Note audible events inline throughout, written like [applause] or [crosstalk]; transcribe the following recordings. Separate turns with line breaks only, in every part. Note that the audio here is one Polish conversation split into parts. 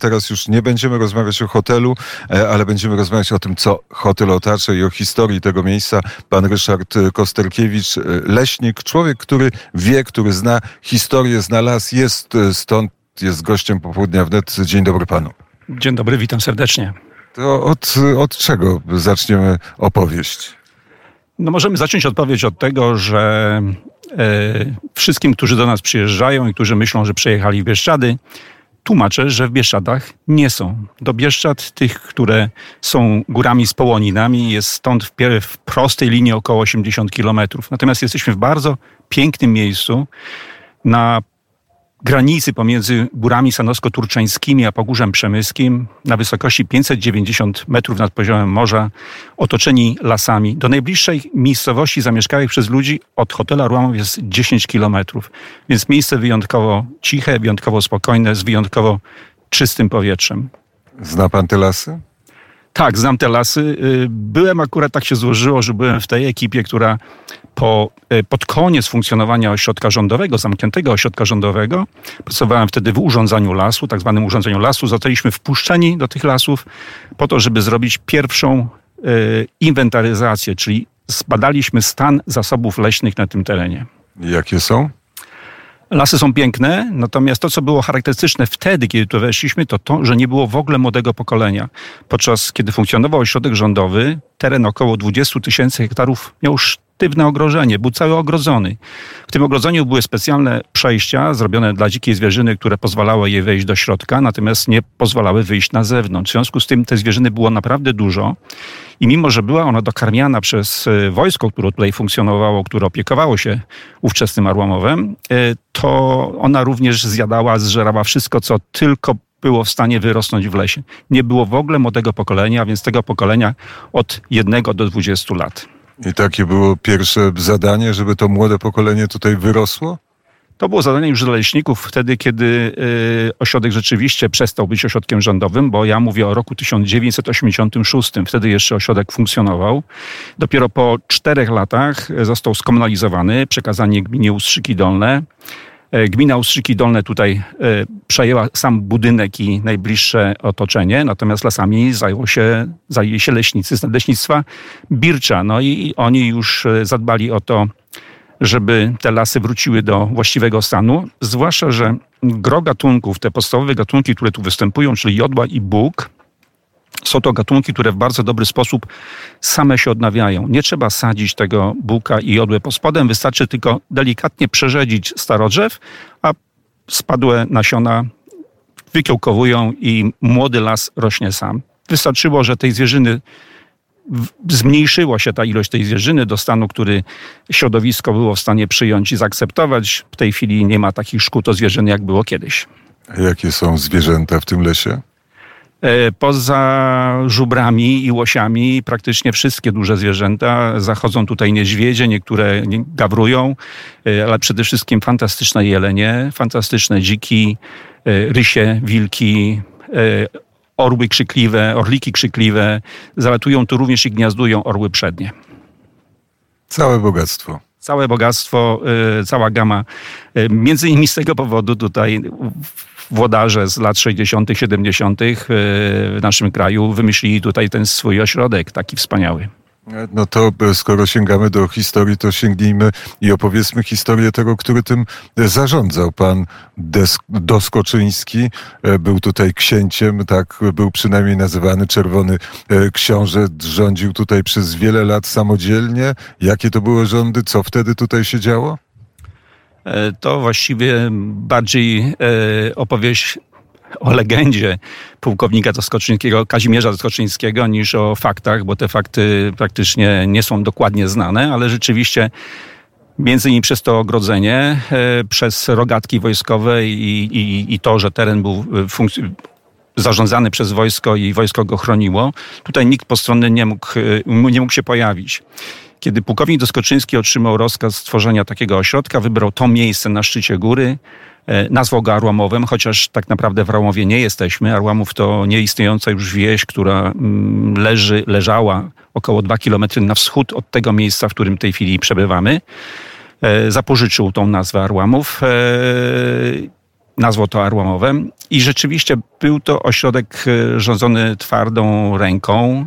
Teraz już nie będziemy rozmawiać o hotelu, e, ale będziemy rozmawiać o tym, co hotel otacza i o historii tego miejsca. Pan Ryszard Kosterkiewicz, e, leśnik, człowiek, który wie, który zna historię, zna las, jest e, stąd, jest gościem popołudnia wnet. Dzień dobry panu.
Dzień dobry, witam serdecznie.
To od, od czego zaczniemy opowieść?
No możemy zacząć odpowiedź od tego, że e, wszystkim, którzy do nas przyjeżdżają i którzy myślą, że przejechali w Bieszczady, tłumaczę, że w Bieszczadach nie są. Do Bieszczad, tych, które są górami z połoninami, jest stąd w, w prostej linii około 80 kilometrów. Natomiast jesteśmy w bardzo pięknym miejscu na granicy pomiędzy górami sanosko-turczańskimi a Pogórzem Przemyskim na wysokości 590 metrów nad poziomem morza, otoczeni lasami. Do najbliższej miejscowości zamieszkałych przez ludzi od hotela Ruamów jest 10 kilometrów. Więc miejsce wyjątkowo ciche, wyjątkowo spokojne, z wyjątkowo czystym powietrzem.
Zna pan te lasy?
Tak, znam te lasy. Y, byłem akurat, tak się złożyło, że byłem w tej ekipie, która po, y, pod koniec funkcjonowania ośrodka rządowego, zamkniętego ośrodka rządowego, pracowałem wtedy w urządzaniu lasu, tak zwanym urządzeniu lasu. Zostaliśmy wpuszczeni do tych lasów po to, żeby zrobić pierwszą y, inwentaryzację, czyli zbadaliśmy stan zasobów leśnych na tym terenie.
Jakie są?
Lasy są piękne, natomiast to, co było charakterystyczne wtedy, kiedy tu weszliśmy, to to, że nie było w ogóle młodego pokolenia. Podczas kiedy funkcjonował ośrodek rządowy, teren około 20 tysięcy hektarów miał sztywne ogrodzenie, był cały ogrodzony. W tym ogrodzeniu były specjalne przejścia zrobione dla dzikiej zwierzyny, które pozwalały jej wejść do środka, natomiast nie pozwalały wyjść na zewnątrz. W związku z tym te zwierzyny było naprawdę dużo i mimo, że była ona dokarmiana przez e, wojsko, które tutaj funkcjonowało, które opiekowało się ówczesnym Arłamowem, e, to ona również zjadała, zżerała wszystko, co tylko było w stanie wyrosnąć w lesie. Nie było w ogóle młodego pokolenia, więc tego pokolenia od jednego do 20 lat.
I takie było pierwsze zadanie, żeby to młode pokolenie tutaj wyrosło?
To było zadanie już dla leśników wtedy, kiedy y, ośrodek rzeczywiście przestał być ośrodkiem rządowym, bo ja mówię o roku 1986. Wtedy jeszcze ośrodek funkcjonował. Dopiero po czterech latach został skomunalizowany, przekazanie gminie Ustrzyki Dolne. E, gmina Ustrzyki Dolne tutaj e, przejęła sam budynek i najbliższe otoczenie, natomiast lasami zajęło się, zajęli się leśnicy z leśnictwa Bircza. No i oni już e, zadbali o to, żeby te lasy wróciły do właściwego stanu. Zwłaszcza, że gro gatunków, te podstawowe gatunki, które tu występują, czyli jodła i bóg, są to gatunki, które w bardzo dobry sposób same się odnawiają. Nie trzeba sadzić tego buka i jodły pod spodem, wystarczy tylko delikatnie przerzedzić starodrzew, a spadłe nasiona wykiełkowują i młody las rośnie sam. Wystarczyło, że tej zwierzyny zmniejszyła się ta ilość tej zwierzyny do stanu, który środowisko było w stanie przyjąć i zaakceptować. W tej chwili nie ma takich szkód o zwierzyny, jak było kiedyś.
A jakie są zwierzęta w tym lesie?
E, poza żubrami i łosiami praktycznie wszystkie duże zwierzęta. Zachodzą tutaj niedźwiedzie, niektóre gawrują, e, ale przede wszystkim fantastyczne jelenie, fantastyczne dziki, e, rysie, wilki, orły krzykliwe, orliki krzykliwe. Zalatują tu również i gniazdują orły przednie.
Całe bogactwo
całe bogactwo, cała gama. Między innymi z tego powodu tutaj włodarze z lat 60., 70. E, w naszym kraju wymyślili tutaj ten swój ośrodek, taki wspaniały.
No to e, skoro sięgamy do historii, to sięgnijmy i opowiedzmy historię tego, który tym zarządzał. Pan Doskoczyński e, był tutaj księciem, tak był przynajmniej nazywany Czerwony Książę. Rządził tutaj przez wiele lat samodzielnie. Jakie to były rządy? Co wtedy tutaj się działo?
E, to właściwie bardziej e, opowieść o legendzie pułkownika Doskoczyńskiego, Kazimierza Doskoczyńskiego, niż o faktach, bo te fakty praktycznie nie są dokładnie znane, ale rzeczywiście między innymi przez to ogrodzenie, e, przez rogatki wojskowe i, i, i to, że teren był zarządzany przez wojsko i wojsko go chroniło, tutaj nikt postronny nie mógł, nie mógł się pojawić. Kiedy pułkownik Doskoczyński otrzymał rozkaz stworzenia takiego ośrodka, wybrał to miejsce na szczycie góry, e, nazwał go Arłamowem, chociaż tak naprawdę w Arłamowie nie jesteśmy. Arłamów to nieistniejąca już wieś, która mm, leży, leżała około dwa kilometry na wschód od tego miejsca, w którym w tej chwili przebywamy. E, zapożyczył tą nazwę Arłamów. E, nazwał to Arłamowem. I rzeczywiście był to ośrodek rządzony twardą ręką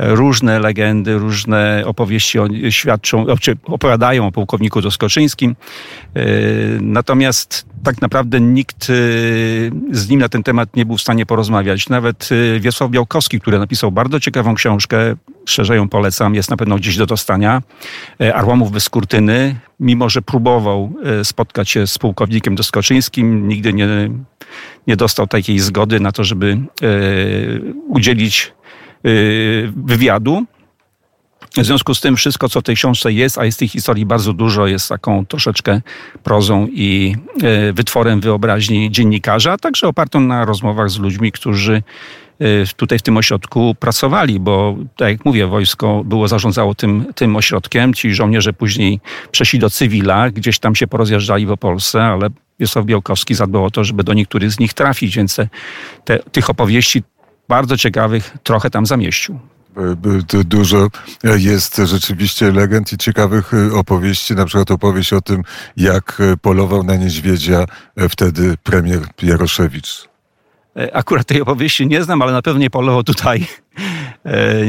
różne legendy, różne opowieści świadczą, czy opowiadają o pułkowniku Doskoczyńskim. E, natomiast tak naprawdę nikt e, z nim na ten temat nie był w stanie porozmawiać. Nawet e, Wiesław Białkowski, który napisał bardzo ciekawą książkę, szczerze ją polecam, jest na pewno gdzieś do dostania, Arłamów bez kurtyny, mimo że próbował spotkać się z pułkownikiem Doskoczyńskim, nigdy nie, nie dostał takiej zgody na to, żeby udzielić wywiadu. W związku z tym wszystko, co w tej książce jest, a jest tej historii bardzo dużo, jest taką troszeczkę prozą i y, wytworem wyobraźni dziennikarza, a także opartą na rozmowach z ludźmi, którzy y, tutaj w tym ośrodku pracowali, bo tak jak mówię, wojsko było zarządzało tym, tym ośrodkiem. Ci żołnierze później przeszli do cywila, gdzieś tam się porozjeżdżali po Polsce, ale Wiesław Białkowski zadbał o to, żeby do niektórych z nich trafić, więc te, tych opowieści bardzo ciekawych trochę tam zamieścił.
Dużo jest rzeczywiście legend i ciekawych e, opowieści, na przykład opowieść o tym, jak e, polował na niedźwiedzia e, wtedy premier Jaroszewicz.
Akurat tej opowieści nie znam, ale na pewno nie polował tutaj E, [laughs]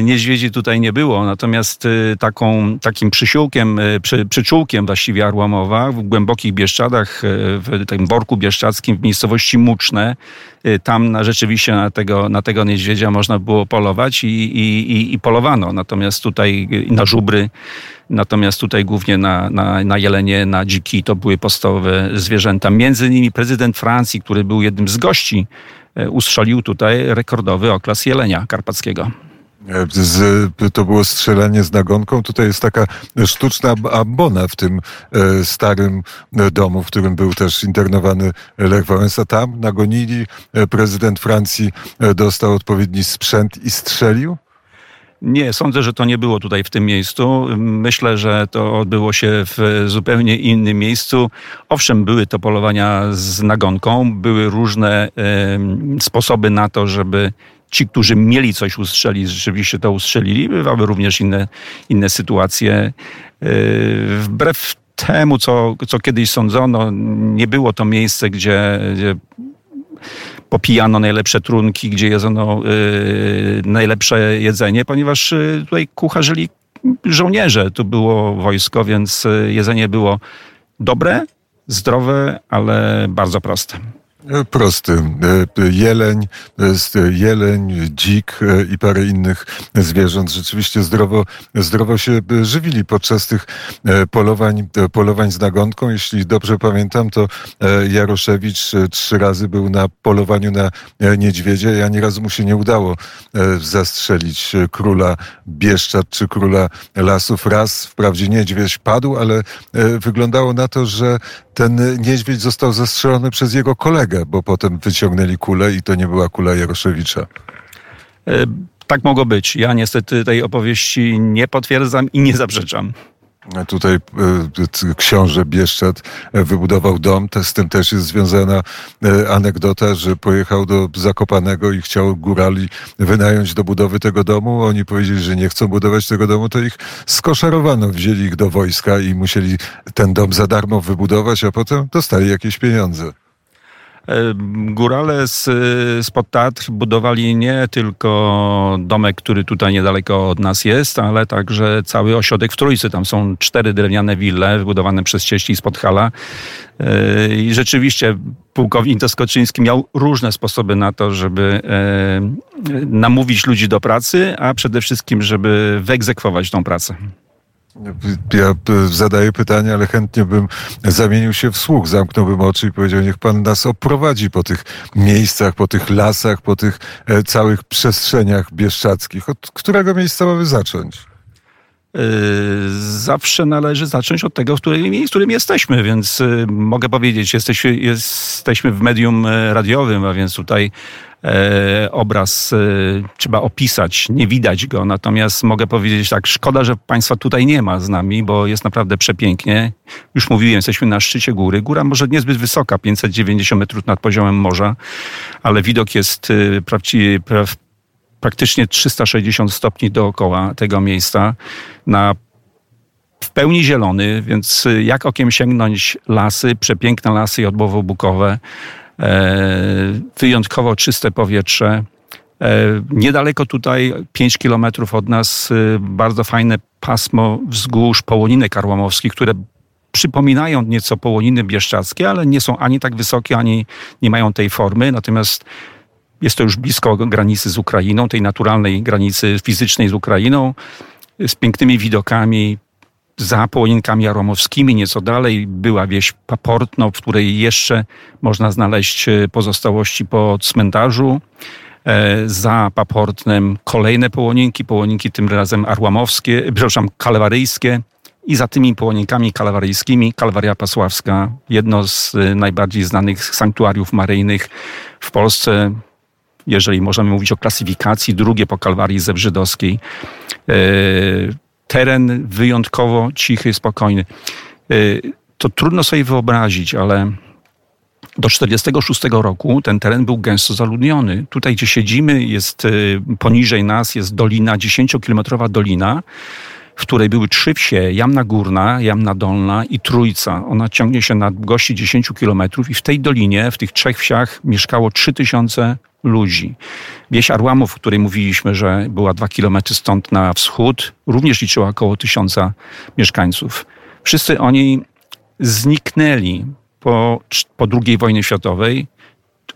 niedźwiedzi tutaj nie było, natomiast e, taką, takim przysiłkiem, e, przy, przyczółkiem właściwie Arłamowa w głębokich Bieszczadach, w tym worku bieszczadzkim w miejscowości Muczne, tam na, rzeczywiście na tego, na tego niedźwiedzia można było polować i, i, i polowano. Natomiast tutaj na żubry, natomiast tutaj głównie na, na, na jelenie, na dziki to były podstawowe zwierzęta. Między innymi prezydent Francji, który był jednym z gości, ustrzelił tutaj rekordowy oklas jelenia karpackiego.
Z, to było strzelanie z nagonką. Tutaj jest taka sztuczna ambona w tym e, starym e, domu, w którym był też internowany Lech Wałęsa. Tam nagonili, e, prezydent Francji dostał odpowiedni sprzęt i strzelił?
Nie, sądzę, że to nie było tutaj w tym miejscu. Myślę, że to odbyło się w zupełnie innym miejscu. Owszem, były to polowania z nagonką, były różne sposoby na to, żeby ci, którzy mieli coś ustrzelić, rzeczywiście to ustrzelili. Bywały również inne, inne sytuacje. Yy, wbrew temu, co, co kiedyś sądzono, nie było to miejsce, gdzie, gdzie popijano najlepsze trunki, gdzie jedzono yy, najlepsze jedzenie, ponieważ yy, tutaj kucharzyli żołnierze. Tu było wojsko, więc jedzenie było dobre, zdrowe, ale bardzo proste.
Prosty. E, jeleń, e, jeleń, dzik e, i parę innych zwierząt rzeczywiście zdrowo, zdrowo się żywili podczas tych polowań, polowań z nagonką. Jeśli dobrze pamiętam, to Jaroszewicz trzy razy był na polowaniu na niedźwiedzia i ani razu mu się nie udało zastrzelić króla Bieszczad czy króla lasów. Raz wprawdzie niedźwiedź padł, ale wyglądało na to, że ten niedźwiedź został zastrzelony przez jego kolegę, bo potem wyciągnęli kulę i to nie była kula Jaroszewicza.
E, tak mogło być. Ja niestety tej opowieści nie potwierdzam i nie zaprzeczam.
Tutaj e, książę Bieszczad e, wybudował dom. Z tym też jest związana e, anegdota, że pojechał do Zakopanego i chciał górali wynająć do budowy tego domu. Oni powiedzieli, że nie chcą budować tego domu, to ich skoszarowano. Wzięli ich do wojska i musieli ten dom za darmo wybudować, a potem dostali jakieś pieniądze.
Górale z, spod Tatr budowali nie tylko domek, który tutaj niedaleko od nas jest, ale także cały ośrodek w Trójcy. Tam są cztery drewniane wille wybudowane przez cieści z Podhala. E, I rzeczywiście pułkownik Doskoczyński miał różne sposoby na to, żeby e, namówić ludzi do pracy, a przede wszystkim, żeby wyegzekwować tą pracę.
Ja e, zadaję pytanie, ale chętnie bym zamienił się w słuch, zamknąłbym oczy i powiedział, niech pan nas oprowadzi po tych miejscach, po tych lasach, po tych e, całych przestrzeniach bieszczadzkich. Od którego miejsca mamy zacząć?
E, zawsze należy zacząć od tego, w którym, w którym jesteśmy, więc mogę powiedzieć, jesteśmy, w medium radiowym, a więc tutaj obraz trzeba opisać, nie widać go. Natomiast mogę powiedzieć tak, szkoda, że Państwa tutaj nie ma z nami, bo jest naprawdę przepięknie. Już mówiłem, jesteśmy na szczycie góry. Góra może niezbyt wysoka, 590 metrów nad poziomem morza, ale widok jest e, praktycznie 360 stopni dookoła tego miejsca. Na w pełni zielony, więc jak okiem sięgnąć lasy, przepiękne lasy jodłowo-bukowe, wyjątkowo czyste powietrze. Niedaleko tutaj, 5 kilometrów od nas, bardzo fajne pasmo wzgórz Połoninek Arłamowskich, które przypominają nieco połoniny bieszczackie, ale nie są ani tak wysokie, ani nie mają tej formy. Natomiast jest to już blisko granicy z Ukrainą, tej naturalnej granicy fizycznej z Ukrainą, z pięknymi widokami, za połoninkami aromowskimi, nieco dalej była wieś Paportno, w której jeszcze można znaleźć e, pozostałości po cmentarzu. E, za Paportnem kolejne połoninki, połoninki tym razem arłamowskie, przepraszam, kalwaryjskie. I za tymi połoninkami kalwaryjskimi Kalwaria Pasławska, jedno z e, najbardziej znanych sanktuariów maryjnych w Polsce, jeżeli możemy mówić o klasyfikacji, drugie po Kalwarii Zebrzydowskiej. E, teren wyjątkowo cichy, spokojny. E, to trudno sobie wyobrazić, ale do 1946 roku ten teren był gęsto zaludniony. Tutaj, gdzie siedzimy, jest poniżej nas jest dolina, 10-kilometrowa dolina, w której były trzy wsie, Jamna Górna, Jamna Dolna i Trójca. Ona ciągnie się na długości 10 kilometrów i w tej dolinie, w tych trzech wsiach mieszkało 3000 ludzi. Wieś Arłamów, o której mówiliśmy, że była dwa kilometry stąd na wschód, również liczyła około tysiąca mieszkańców. Wszyscy oni zniknęli po, po II wojnie światowej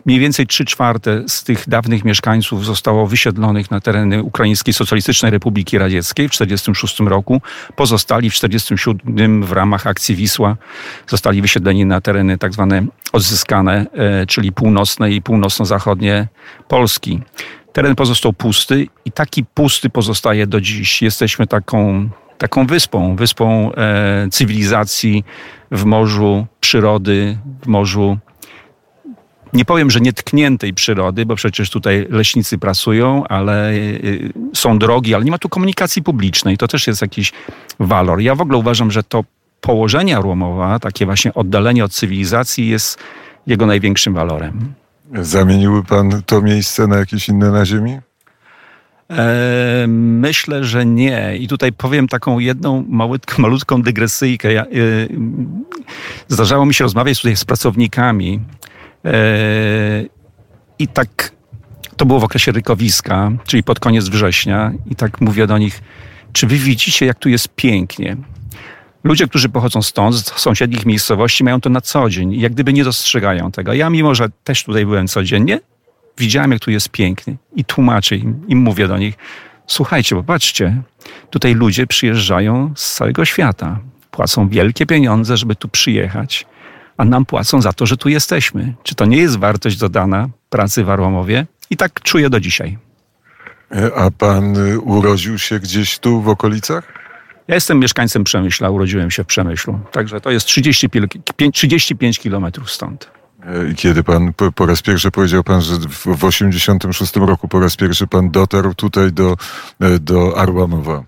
mniej więcej 3 czwarte z tych dawnych mieszkańców zostało wysiedlonych na tereny Ukraińskiej Socjalistycznej Republiki Radzieckiej w 1946 roku. Pozostali w 1947 w ramach akcji Wisła zostali wysiedleni na tereny tak zwane odzyskane, e, czyli północne i północno-zachodnie Polski. Teren pozostał pusty i taki pusty pozostaje do dziś. Jesteśmy taką taką wyspą, wyspą e, cywilizacji w morzu przyrody, w morzu nie powiem, że nietkniętej przyrody, bo przecież tutaj leśnicy pracują, ale y, są drogi, ale nie ma tu komunikacji publicznej. To też jest jakiś walor. Ja w ogóle uważam, że to położenie Arłomowa, takie właśnie oddalenie od cywilizacji jest jego największym walorem.
Zamieniłby pan to miejsce na jakieś inne na ziemi?
E, myślę, że nie. I tutaj powiem taką jedną malutką, [laughs] malutką dygresyjkę. Ja, y, zdarzało mi się rozmawiać tutaj z pracownikami I tak to było w okresie rykowiska, czyli pod koniec września. I tak mówię do nich, czy wy widzicie, jak tu jest pięknie? Ludzie, którzy pochodzą stąd, z sąsiednich miejscowości, mają to na co dzień jak gdyby nie dostrzegają tego. Ja, mimo że też tutaj byłem codziennie, widziałem, jak tu jest pięknie i tłumaczę im, im mówię do nich, słuchajcie, popatrzcie, tutaj ludzie przyjeżdżają z całego świata, płacą wielkie pieniądze, żeby tu przyjechać a nam płacą za to, że tu jesteśmy. Czy to nie jest wartość dodana pracy w Arłamowie? I tak czuję do dzisiaj.
E, a pan y, urodził się gdzieś tu w okolicach?
Ja jestem mieszkańcem Przemyśla, urodziłem się w Przemyślu. Także to jest 35, 35 kilometrów stąd.
E, I kiedy pan po, raz pierwszy powiedział pan, że w 86 roku po raz pierwszy pan dotarł tutaj do, e, do Arłamowa?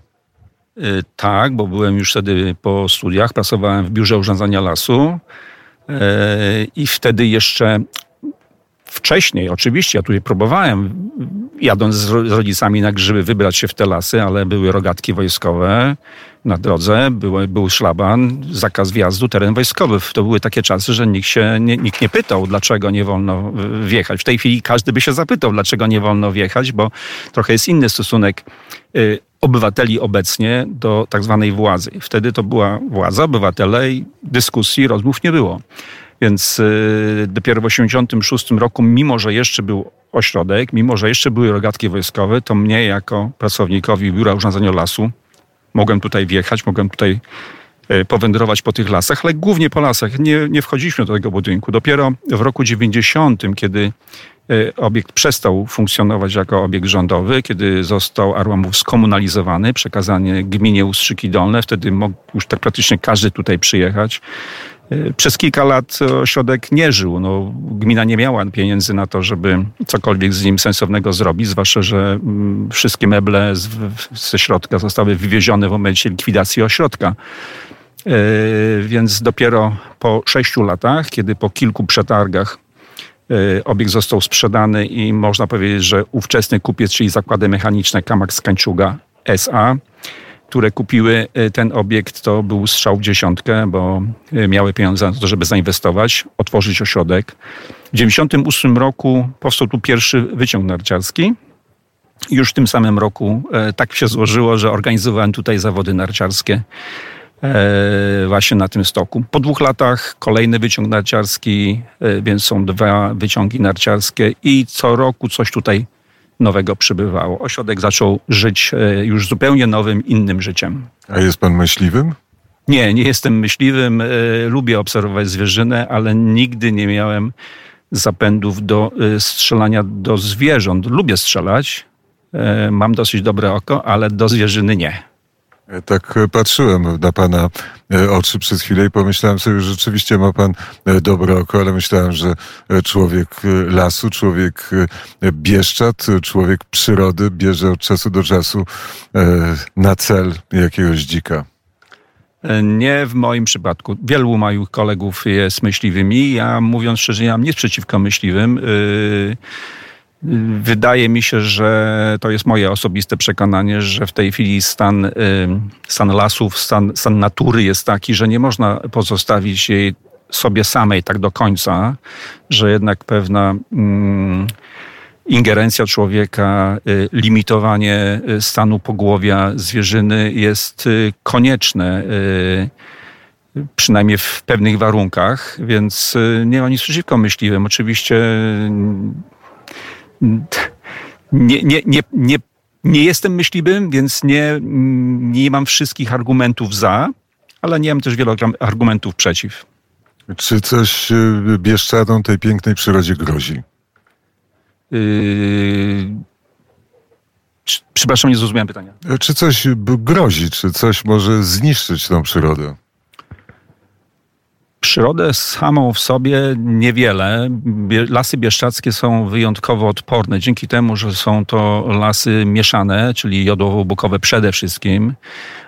Tak, bo byłem już wtedy po studiach, pracowałem w biurze urządzania lasu. I wtedy jeszcze wcześniej, oczywiście, ja tutaj próbowałem, jadąc z rodzicami na grzyby, wybrać się w te lasy, ale były rogatki wojskowe na drodze, był, był szlaban, zakaz wjazdu, teren wojskowy. To były takie czasy, że nikt się nie, nikt nie pytał, dlaczego nie wolno wjechać. W tej chwili każdy by się zapytał, dlaczego nie wolno wjechać, bo trochę jest inny stosunek y, obywateli obecnie do tak zwanej władzy. Wtedy to była władza, obywatele i dyskusji, rozmów nie było. Więc y, dopiero w 1986 roku, mimo że jeszcze był ośrodek, mimo że jeszcze były rogatki wojskowe, to mnie jako pracownikowi Biura Urządzenia Lasu mogłem tutaj wjechać, mogłem tutaj y, powędrować po tych lasach, ale głównie po lasach. Nie, nie wchodziliśmy do tego budynku. Dopiero w roku 90, kiedy obiekt przestał funkcjonować jako obiekt rządowy, kiedy został Arłamów skomunalizowany, przekazany gminie Ustrzyki Dolne. Wtedy mógł już tak praktycznie każdy tutaj przyjechać. Y, przez kilka lat ośrodek nie żył. No, gmina nie miała pieniędzy na to, żeby cokolwiek z nim sensownego zrobić, zwłaszcza, że mm, wszystkie meble z, ze środka zostały wywiezione w momencie likwidacji ośrodka. Y, więc dopiero po sześciu latach, kiedy po kilku przetargach Y, obiekt został sprzedany i można powiedzieć, że ówczesny kupiec, czyli zakłady mechaniczne Kamax Kańczuga SA, które kupiły ten obiekt, to był strzał w dziesiątkę, bo miały pieniądze na to, żeby zainwestować, otworzyć ośrodek. W 1998 roku powstał tu pierwszy wyciąg narciarski. Już w tym samym roku tak się złożyło, że organizowałem tutaj zawody narciarskie E, właśnie na tym stoku. Po dwóch latach kolejny wyciąg narciarski, e, więc są dwa wyciągi narciarskie i co roku coś tutaj nowego przybywało. Ośrodek zaczął żyć e, już zupełnie nowym, innym życiem.
A jest pan myśliwym?
Nie, nie jestem myśliwym. Lubię obserwować zwierzynę, ale nigdy nie miałem zapędów do strzelania do zwierząt. Lubię strzelać. Mam dosyć dobre oko, ale do zwierzyny nie.
Tak patrzyłem na pana e, oczy przez chwilę i pomyślałem sobie, że rzeczywiście ma pan e, dobre oko, ale myślałem, że e, człowiek lasu, człowiek bieszczat, człowiek przyrody bierze od czasu do czasu na cel jakiegoś dzika.
Nie w moim przypadku. Wielu moich kolegów jest myśliwymi. Ja mówiąc szczerze, ja mam nic przeciwko myśliwym. Yy Wydaje mi się, że to jest moje osobiste przekonanie, że w tej chwili stan, stan lasów, stan, stan natury jest taki, że nie można pozostawić jej sobie samej tak do końca, że jednak pewna mm, ingerencja człowieka, y, limitowanie y, stanu pogłowia zwierzyny jest y, konieczne przynajmniej w pewnych warunkach, więc nie ma nic przeciwko myśliwym. Oczywiście nie, nie, nie, nie, nie jestem myśliwym, więc nie, nie mam wszystkich argumentów za, ale nie mam też wielu argumentów przeciw.
Czy coś y, Bieszczanom, tej pięknej przyrodzie grozi? Yy...
Przepraszam, nie zrozumiałem pytania.
Czy coś grozi, czy coś może zniszczyć tą przyrodę?
Przyrodę samą w sobie niewiele. Lasy bieszczackie są wyjątkowo odporne dzięki temu, że są to lasy mieszane, czyli jodowo-bukowe przede wszystkim.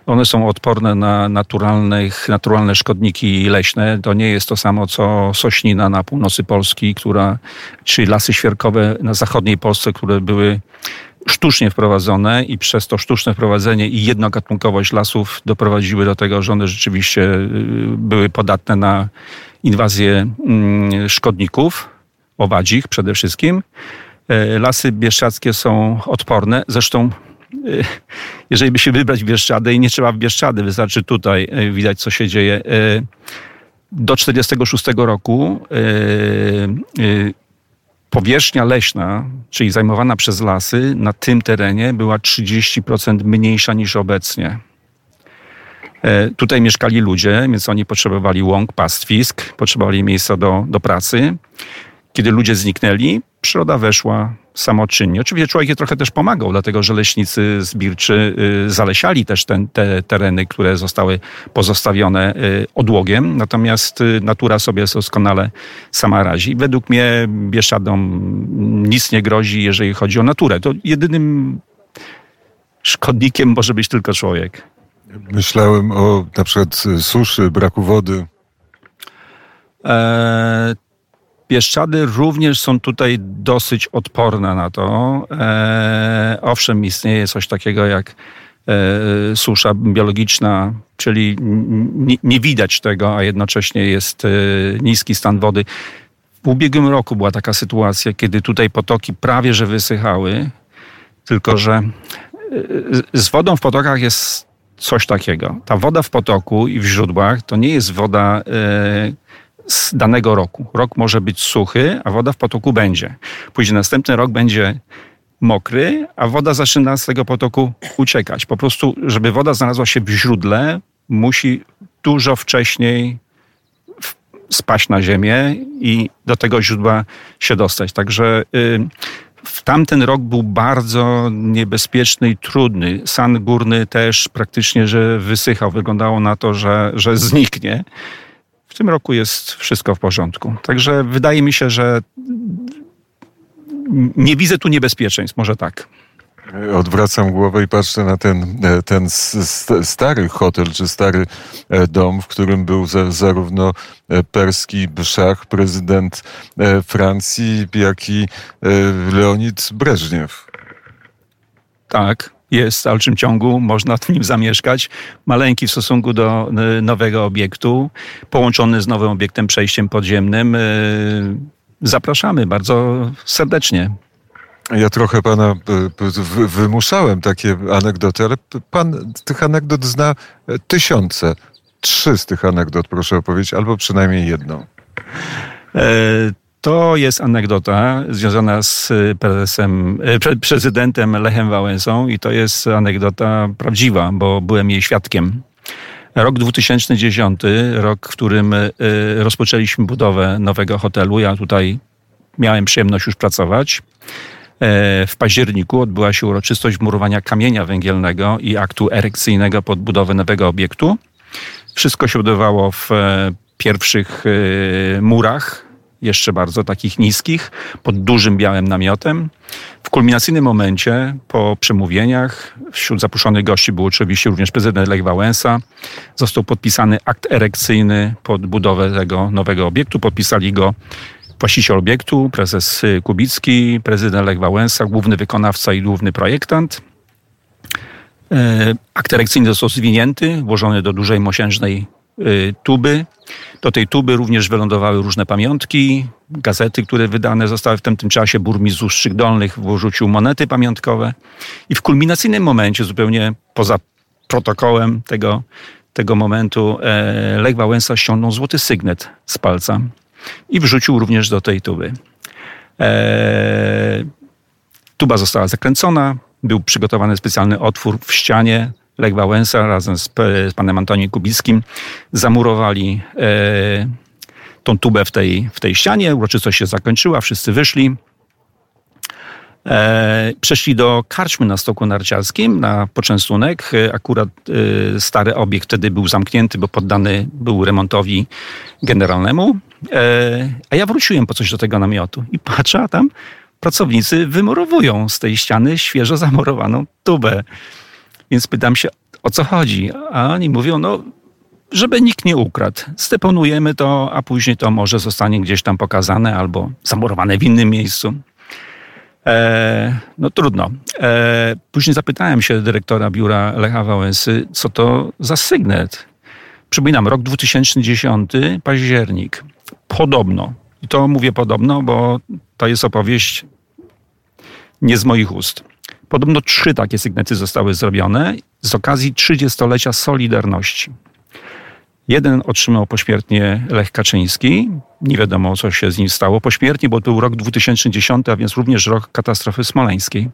One są odporne na naturalnych, naturalne szkodniki leśne. To nie jest to samo co sośnina na północy Polski, która, czy lasy świerkowe na zachodniej Polsce, które były sztucznie wprowadzone i przez to sztuczne wprowadzenie i jednogatunkowość lasów doprowadziły do tego, że one rzeczywiście y, były podatne na inwazję mm, szkodników, owadzich przede wszystkim. E, lasy bieszczackie są odporne. Zresztą y, jeżeli by się wybrać w Bieszczadę i nie trzeba w Bieszczady, wystarczy tutaj y, widać, co się dzieje. Do 1946 roku powierzchnia leśna, czyli zajmowana przez lasy, na tym terenie była 30% mniejsza niż obecnie. E, tutaj mieszkali ludzie, więc oni potrzebowali łąk, pastwisk, potrzebowali miejsca do, do pracy. Kiedy ludzie zniknęli, przyroda weszła samoczynnie. Oczywiście człowiek je trochę też pomagał, dlatego że leśnicy zbirczy y, zalesiali też ten, te tereny, które zostały pozostawione y, odłogiem, natomiast y, natura sobie doskonale sama razi. Według mnie Bieszczadom nic nie grozi, jeżeli chodzi o naturę. To jedynym szkodnikiem może być tylko człowiek.
Myślałem o na przykład suszy, braku wody.
E, Bieszczady również są tutaj dosyć odporne na to. E, owszem, istnieje coś takiego jak e, susza biologiczna, czyli nie, nie, widać tego, a jednocześnie jest e, niski stan wody. W ubiegłym roku była taka sytuacja, kiedy tutaj potoki prawie że wysychały, tylko że e, z wodą w potokach jest coś takiego. Ta woda w potoku i w źródłach to nie jest woda, e, z danego roku. Rok może być suchy, a woda w potoku będzie. Później następny rok będzie mokry, a woda zaczyna z tego potoku uciekać. Po prostu, żeby woda znalazła się w źródle, musi dużo wcześniej spaść na ziemię i do tego źródła się dostać. Także y, tamten rok był bardzo niebezpieczny i trudny. San górny też praktycznie, że wysychał. Wyglądało na to, że, że zniknie. W tym roku jest wszystko w porządku. Także wydaje mi się, że nie widzę tu niebezpieczeństw, może tak.
Odwracam głowę i patrzę na ten, e, ten stary hotel, czy stary e, dom, w którym był zarówno e, perski szach, prezydent Francji, jak i Leonid Breżniew.
Tak. Jest w dalszym ciągu, można w nim zamieszkać. Maleńki w stosunku do y, nowego obiektu, połączony z nowym obiektem przejściem podziemnym. Y, zapraszamy bardzo serdecznie.
Ja trochę pana wymuszałem takie anegdoty, ale pan tych anegdot zna tysiące. Trzy z tych anegdot proszę opowiedzieć, albo przynajmniej jedną.
E, to jest anegdota związana z prezesem, e, prezydentem Lechem Wałęsą i to jest anegdota prawdziwa, bo byłem jej świadkiem. Rok 2010, rok, w którym e, rozpoczęliśmy budowę nowego hotelu. Ja tutaj miałem przyjemność już pracować. W październiku odbyła się uroczystość murowania kamienia węgielnego i aktu erekcyjnego pod budowę nowego obiektu. Wszystko się odbywało w pierwszych murach jeszcze bardzo takich niskich, pod dużym białym namiotem. W kulminacyjnym momencie, po przemówieniach, wśród zaproszonych gości był oczywiście również prezydent Lech Wałęsa. Został podpisany akt erekcyjny pod budowę tego nowego obiektu. Podpisali go właściciel obiektu, prezes Kubicki, prezydent Lech Wałęsa, główny wykonawca i główny projektant. E, akt erekcyjny został zwinięty, włożony do dużej mosiężnej tuby. Do tej tuby również wylądowały różne pamiątki, gazety, które wydane zostały w tamtym czasie. Burmistrz Ustrzyk Dolnych wrzucił monety pamiątkowe. I w kulminacyjnym momencie, zupełnie poza protokołem tego, tego momentu, e, Lech Wałęsa ściągnął złoty sygnet z palca i wrzucił również do tej tuby. E, tuba została zakręcona, był przygotowany specjalny otwór w ścianie, Lech Wałęsa razem z, z panem Antoniem Kubickim zamurowali e, tą tubę w tej, w tej ścianie. Uroczystość się zakończyła, wszyscy wyszli. E, przeszli do karczmy na stoku narciarskim, na poczęstunek. E, akurat e, stary obiekt wtedy był zamknięty, bo poddany był remontowi generalnemu. E, a ja wróciłem po coś do tego namiotu i patrzę, a tam pracownicy wymurowują z tej ściany świeżo zamurowaną tubę. Więc pytam się, o co chodzi? A oni mówią, no, żeby nikt nie ukradł. Steponujemy to, a później to może zostanie gdzieś tam pokazane albo zamurowane w innym miejscu. E, no trudno. E, później zapytałem się dyrektora biura Lecha Wałęsy, co to za sygnet. Przypominam, rok 2010, październik. Podobno, i to mówię podobno, bo to jest opowieść nie z moich ust. Podobno trzy takie sygnety zostały zrobione z okazji 30-lecia Solidarności. Jeden otrzymał pośmiertnie Lech Kaczyński. Nie wiadomo, co się z nim stało pośmiertnie, bo to był rok 2010, a więc również rok katastrofy smoleńskiej.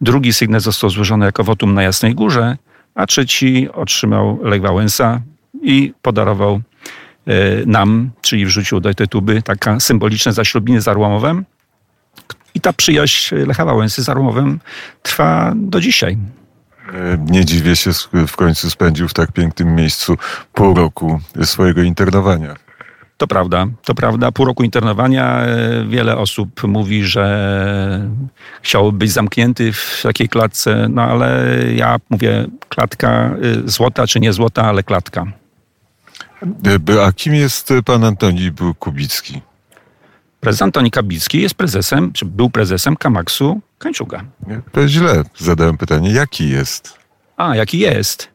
Drugi sygnet został złożony jako wotum na Jasnej Górze, a trzeci otrzymał Lech Wałęsa i podarował e, nam, czyli wrzucił do tej tuby, taka symboliczne zaślubiny z Arłamowem. I ta przyjaźń Lecha Wałęsy z Arłowem trwa do dzisiaj.
E, nie dziwię się, w końcu spędził w tak pięknym miejscu pół roku swojego internowania.
To prawda, to prawda. Pół roku internowania. E, wiele osób mówi, że chciałoby być zamknięty w takiej klatce, no ale ja mówię, klatka e, złota czy nie złota, ale klatka.
A kim jest pan Antoni Kubicki?
Prezes Antoni Kabicki jest prezesem, czy był prezesem Kamaksu Kańczuga.
To źle zadałem pytanie. Jaki jest?
A, jaki jest?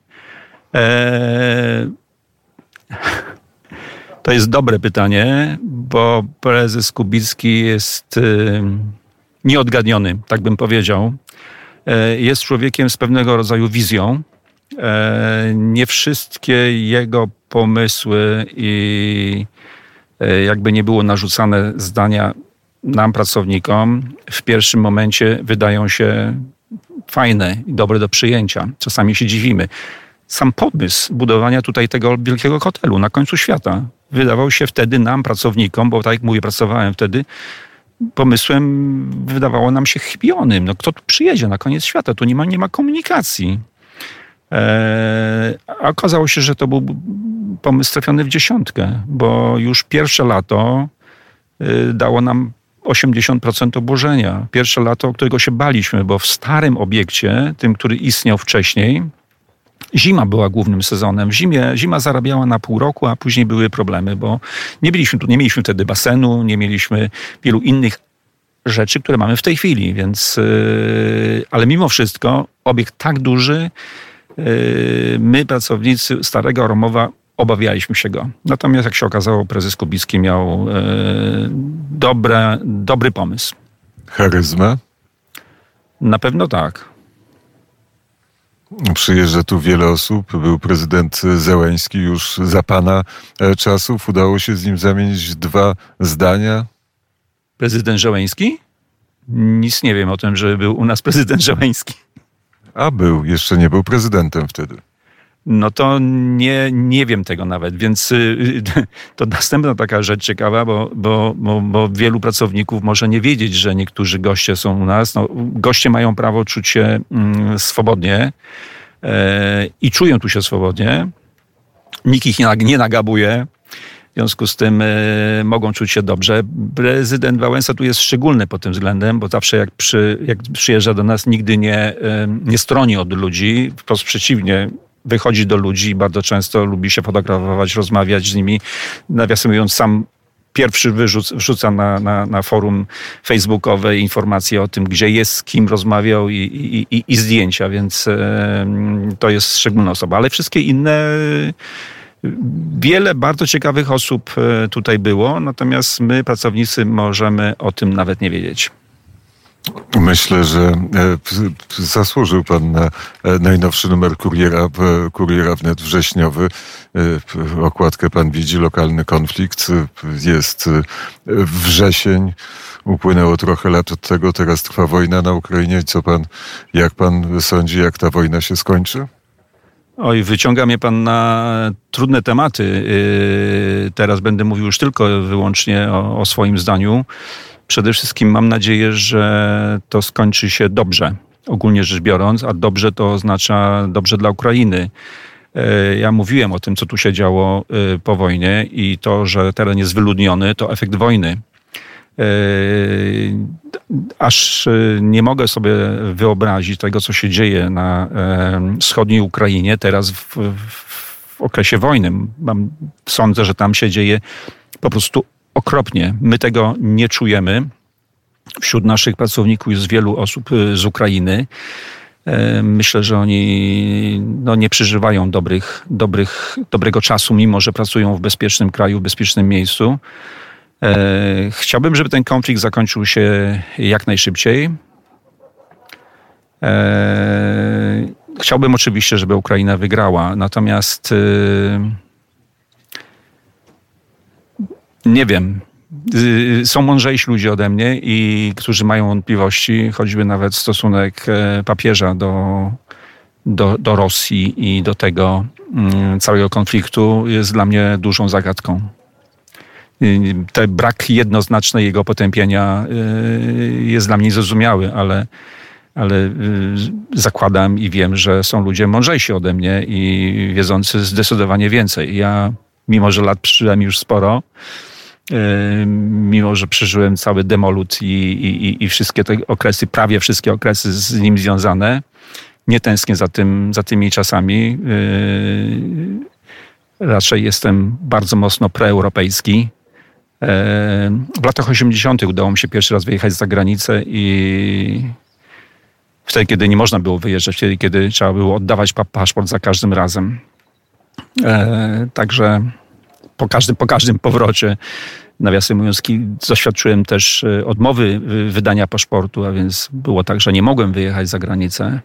Eee... [laughs] To jest dobre pytanie, bo prezes Kubicki jest y, nieodgadniony, tak bym powiedział. E, jest człowiekiem z pewnego rodzaju wizją. E, nie wszystkie jego pomysły i jakby nie było narzucane zdania nam, pracownikom, w pierwszym momencie wydają się fajne i dobre do przyjęcia. Czasami się dziwimy. Sam pomysł budowania tutaj tego wielkiego hotelu na końcu świata wydawał się wtedy nam, pracownikom, bo tak jak mówię, pracowałem wtedy, pomysłem wydawało nam się chybionym. No, kto tu przyjedzie na koniec świata? Tu nie ma, nie ma komunikacji. A okazało się, że to był pomysł trafiony w dziesiątkę, bo już pierwsze lato y, dało nam 80% obłożenia. Pierwsze lato, którego się baliśmy, bo w starym obiekcie, tym, który istniał wcześniej, Zima była głównym sezonem. W zimie, zima zarabiała na pół roku, a później były problemy, bo nie, byliśmy, nie mieliśmy wtedy basenu, nie mieliśmy wielu innych rzeczy, które mamy w tej chwili, więc yy, ale mimo wszystko obiekt tak duży, my pracownicy Starego Romowa obawialiśmy się go. Natomiast jak się okazało, prezes Kubicki miał yy, dobre, dobry pomysł.
Charyzma?
Na pewno tak.
Przyjeżdża tu wiele osób. Był prezydent Zełęński już za pana e, czasów. Udało się z nim zamienić dwa zdania.
Prezydent Żołęński? Nic nie wiem o tym, że był u nas prezydent Żołęński.
A był, jeszcze nie był prezydentem wtedy.
No to nie, nie wiem tego nawet, więc y, to następna taka rzecz ciekawa, bo, bo, bo, bo wielu pracowników może nie wiedzieć, że niektórzy goście są u nas. No, goście mają prawo czuć się mm, swobodnie e, i czują tu się swobodnie. Nikt ich nie nagabuje. W związku z tym y, mogą czuć się dobrze. Prezydent Wałęsa tu jest szczególny pod tym względem, bo zawsze jak, przy, jak przyjeżdża do nas, nigdy nie, y, nie stroni od ludzi. Wprost przeciwnie, wychodzi do ludzi bardzo często lubi się fotografować, rozmawiać z nimi. Nawiasem mówiąc, sam pierwszy wyrzuc, wrzuca na, na, na forum facebookowe informacje o tym, gdzie jest, z kim rozmawiał i, i, i, i zdjęcia, więc e, to jest szczególna osoba. Ale wszystkie inne Wiele bardzo ciekawych osób e, tutaj było, natomiast my, pracownicy, możemy o tym nawet nie wiedzieć.
Myślę, że e, zasłużył pan na e, najnowszy numer kuriera, kuriera wnet wrześniowy. Okładkę pan widzi, lokalny konflikt. Jest wrzesień. Upłynęło trochę lat od tego, teraz trwa wojna na Ukrainie. Co pan, jak pan sądzi, jak ta wojna się skończy?
Oj, wyciąga mnie pan na trudne tematy. Yy, teraz będę mówił już tylko wyłącznie o, o swoim zdaniu. Przede wszystkim mam nadzieję, że to skończy się dobrze, ogólnie rzecz biorąc, a dobrze to oznacza dobrze dla Ukrainy. Yy, ja mówiłem o tym, co tu się działo yy, po wojnie i to, że teren jest wyludniony, to efekt wojny. Aż nie mogę sobie wyobrazić tego, co się dzieje na wschodniej Ukrainie teraz w, w okresie wojny. Mam, sądzę, że tam się dzieje po prostu okropnie. My tego nie czujemy. Wśród naszych pracowników jest wielu osób z Ukrainy. Myślę, że oni no, nie przeżywają dobrych, dobrych, dobrego czasu, mimo że pracują w bezpiecznym kraju, w bezpiecznym miejscu. E, chciałbym, żeby ten konflikt zakończył się jak najszybciej. E, chciałbym oczywiście, żeby Ukraina wygrała, natomiast e, nie wiem. Są mądrzejsi ludzie ode mnie i którzy mają wątpliwości, choćby nawet stosunek papieża do, do, do Rosji i do tego mm, całego konfliktu jest dla mnie dużą zagadką. Y, ten brak jednoznacznej jego potępienia y, jest dla mnie zrozumiały, ale, ale y, zakładam i wiem, że są ludzie mądrzejsi ode mnie i wiedzący zdecydowanie więcej. Ja, mimo że lat przeżyłem już sporo, mimo że przeżyłem cały demolut i, i, i wszystkie te okresy, prawie wszystkie okresy z nim związane, nie tęsknię za, tym, za tymi czasami. Raczej jestem bardzo mocno preeuropejski w latach 80. udało mi się pierwszy raz wyjechać za granicę i wtedy, kiedy nie można było wyjeżdżać, wtedy, kiedy trzeba było oddawać paszport za każdym razem. E, także po każdym, po każdym powrocie, nawiasem mówiąc, doświadczyłem też e, odmowy wydania paszportu, a więc było tak, że nie mogłem wyjechać za granicę.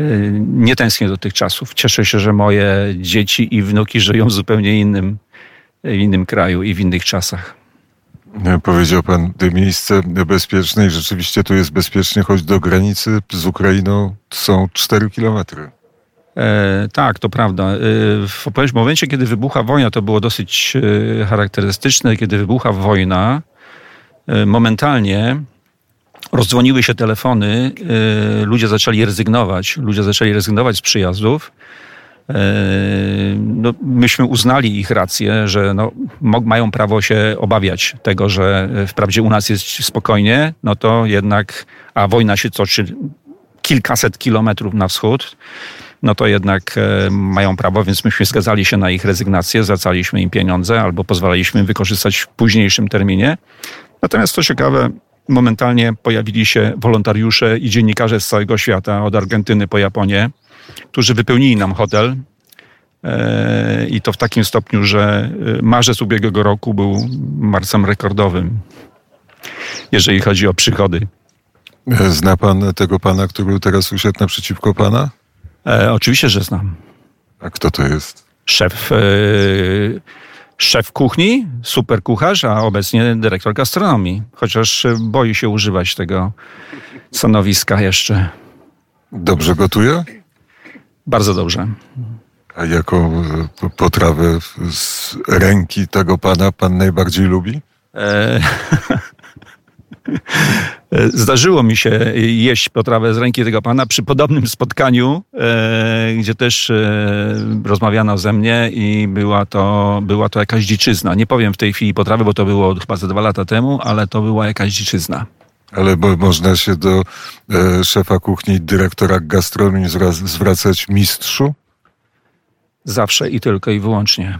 E, nie tęsknię do tych czasów. Cieszę się, że moje dzieci i wnuki żyją w zupełnie innym w innym kraju i w innych czasach.
Powiedział pan, miejsce bezpieczne i rzeczywiście tu jest bezpiecznie, choć do granicy z Ukrainą są 4 kilometry.
E, tak, to prawda. E, w, w momencie, kiedy wybucha wojna, to było dosyć e, charakterystyczne. Kiedy wybucha wojna, e, momentalnie rozdzwoniły się telefony, e, ludzie zaczęli rezygnować. Ludzie zaczęli rezygnować z przyjazdów E, no, myśmy uznali ich rację, że no, mają prawo się obawiać tego, że wprawdzie u nas jest spokojnie, no to jednak, a wojna się toczy kilkaset kilometrów na wschód, no to jednak e, mają prawo, więc myśmy zgadzali się na ich rezygnację, zwracaliśmy im pieniądze albo pozwalaliśmy wykorzystać w późniejszym terminie. Natomiast to ciekawe, momentalnie pojawili się wolontariusze i dziennikarze z całego świata, od Argentyny po Japonię, którzy wypełnili nam hotel. E, I to w takim stopniu, że e, marzec ubiegłego roku był marcem rekordowym, jeżeli chodzi o przychody.
E, Zna pan tego pana, który teraz usiadł naprzeciwko pana?
E, oczywiście, że znam.
A kto to jest?
Szef, e, szef kuchni, super kucharz, a obecnie dyrektor gastronomii. Chociaż boi się używać tego stanowiska jeszcze.
Dobrze gotuje?
Bardzo dobrze.
A jaką e, potrawę z ręki tego pana pan najbardziej lubi?
E, [laughs] Zdarzyło mi się jeść potrawę z ręki tego pana przy podobnym spotkaniu, e, gdzie też e, rozmawiano ze mnie i była to, była to jakaś dziczyzna. Nie powiem w tej chwili potrawy, bo to było chyba ze dwa lata temu, ale to była jakaś dziczyzna.
Ale bo można się do e, szefa kuchni, dyrektora gastronomii zwra- zwracać mistrzu?
Zawsze i tylko i wyłącznie.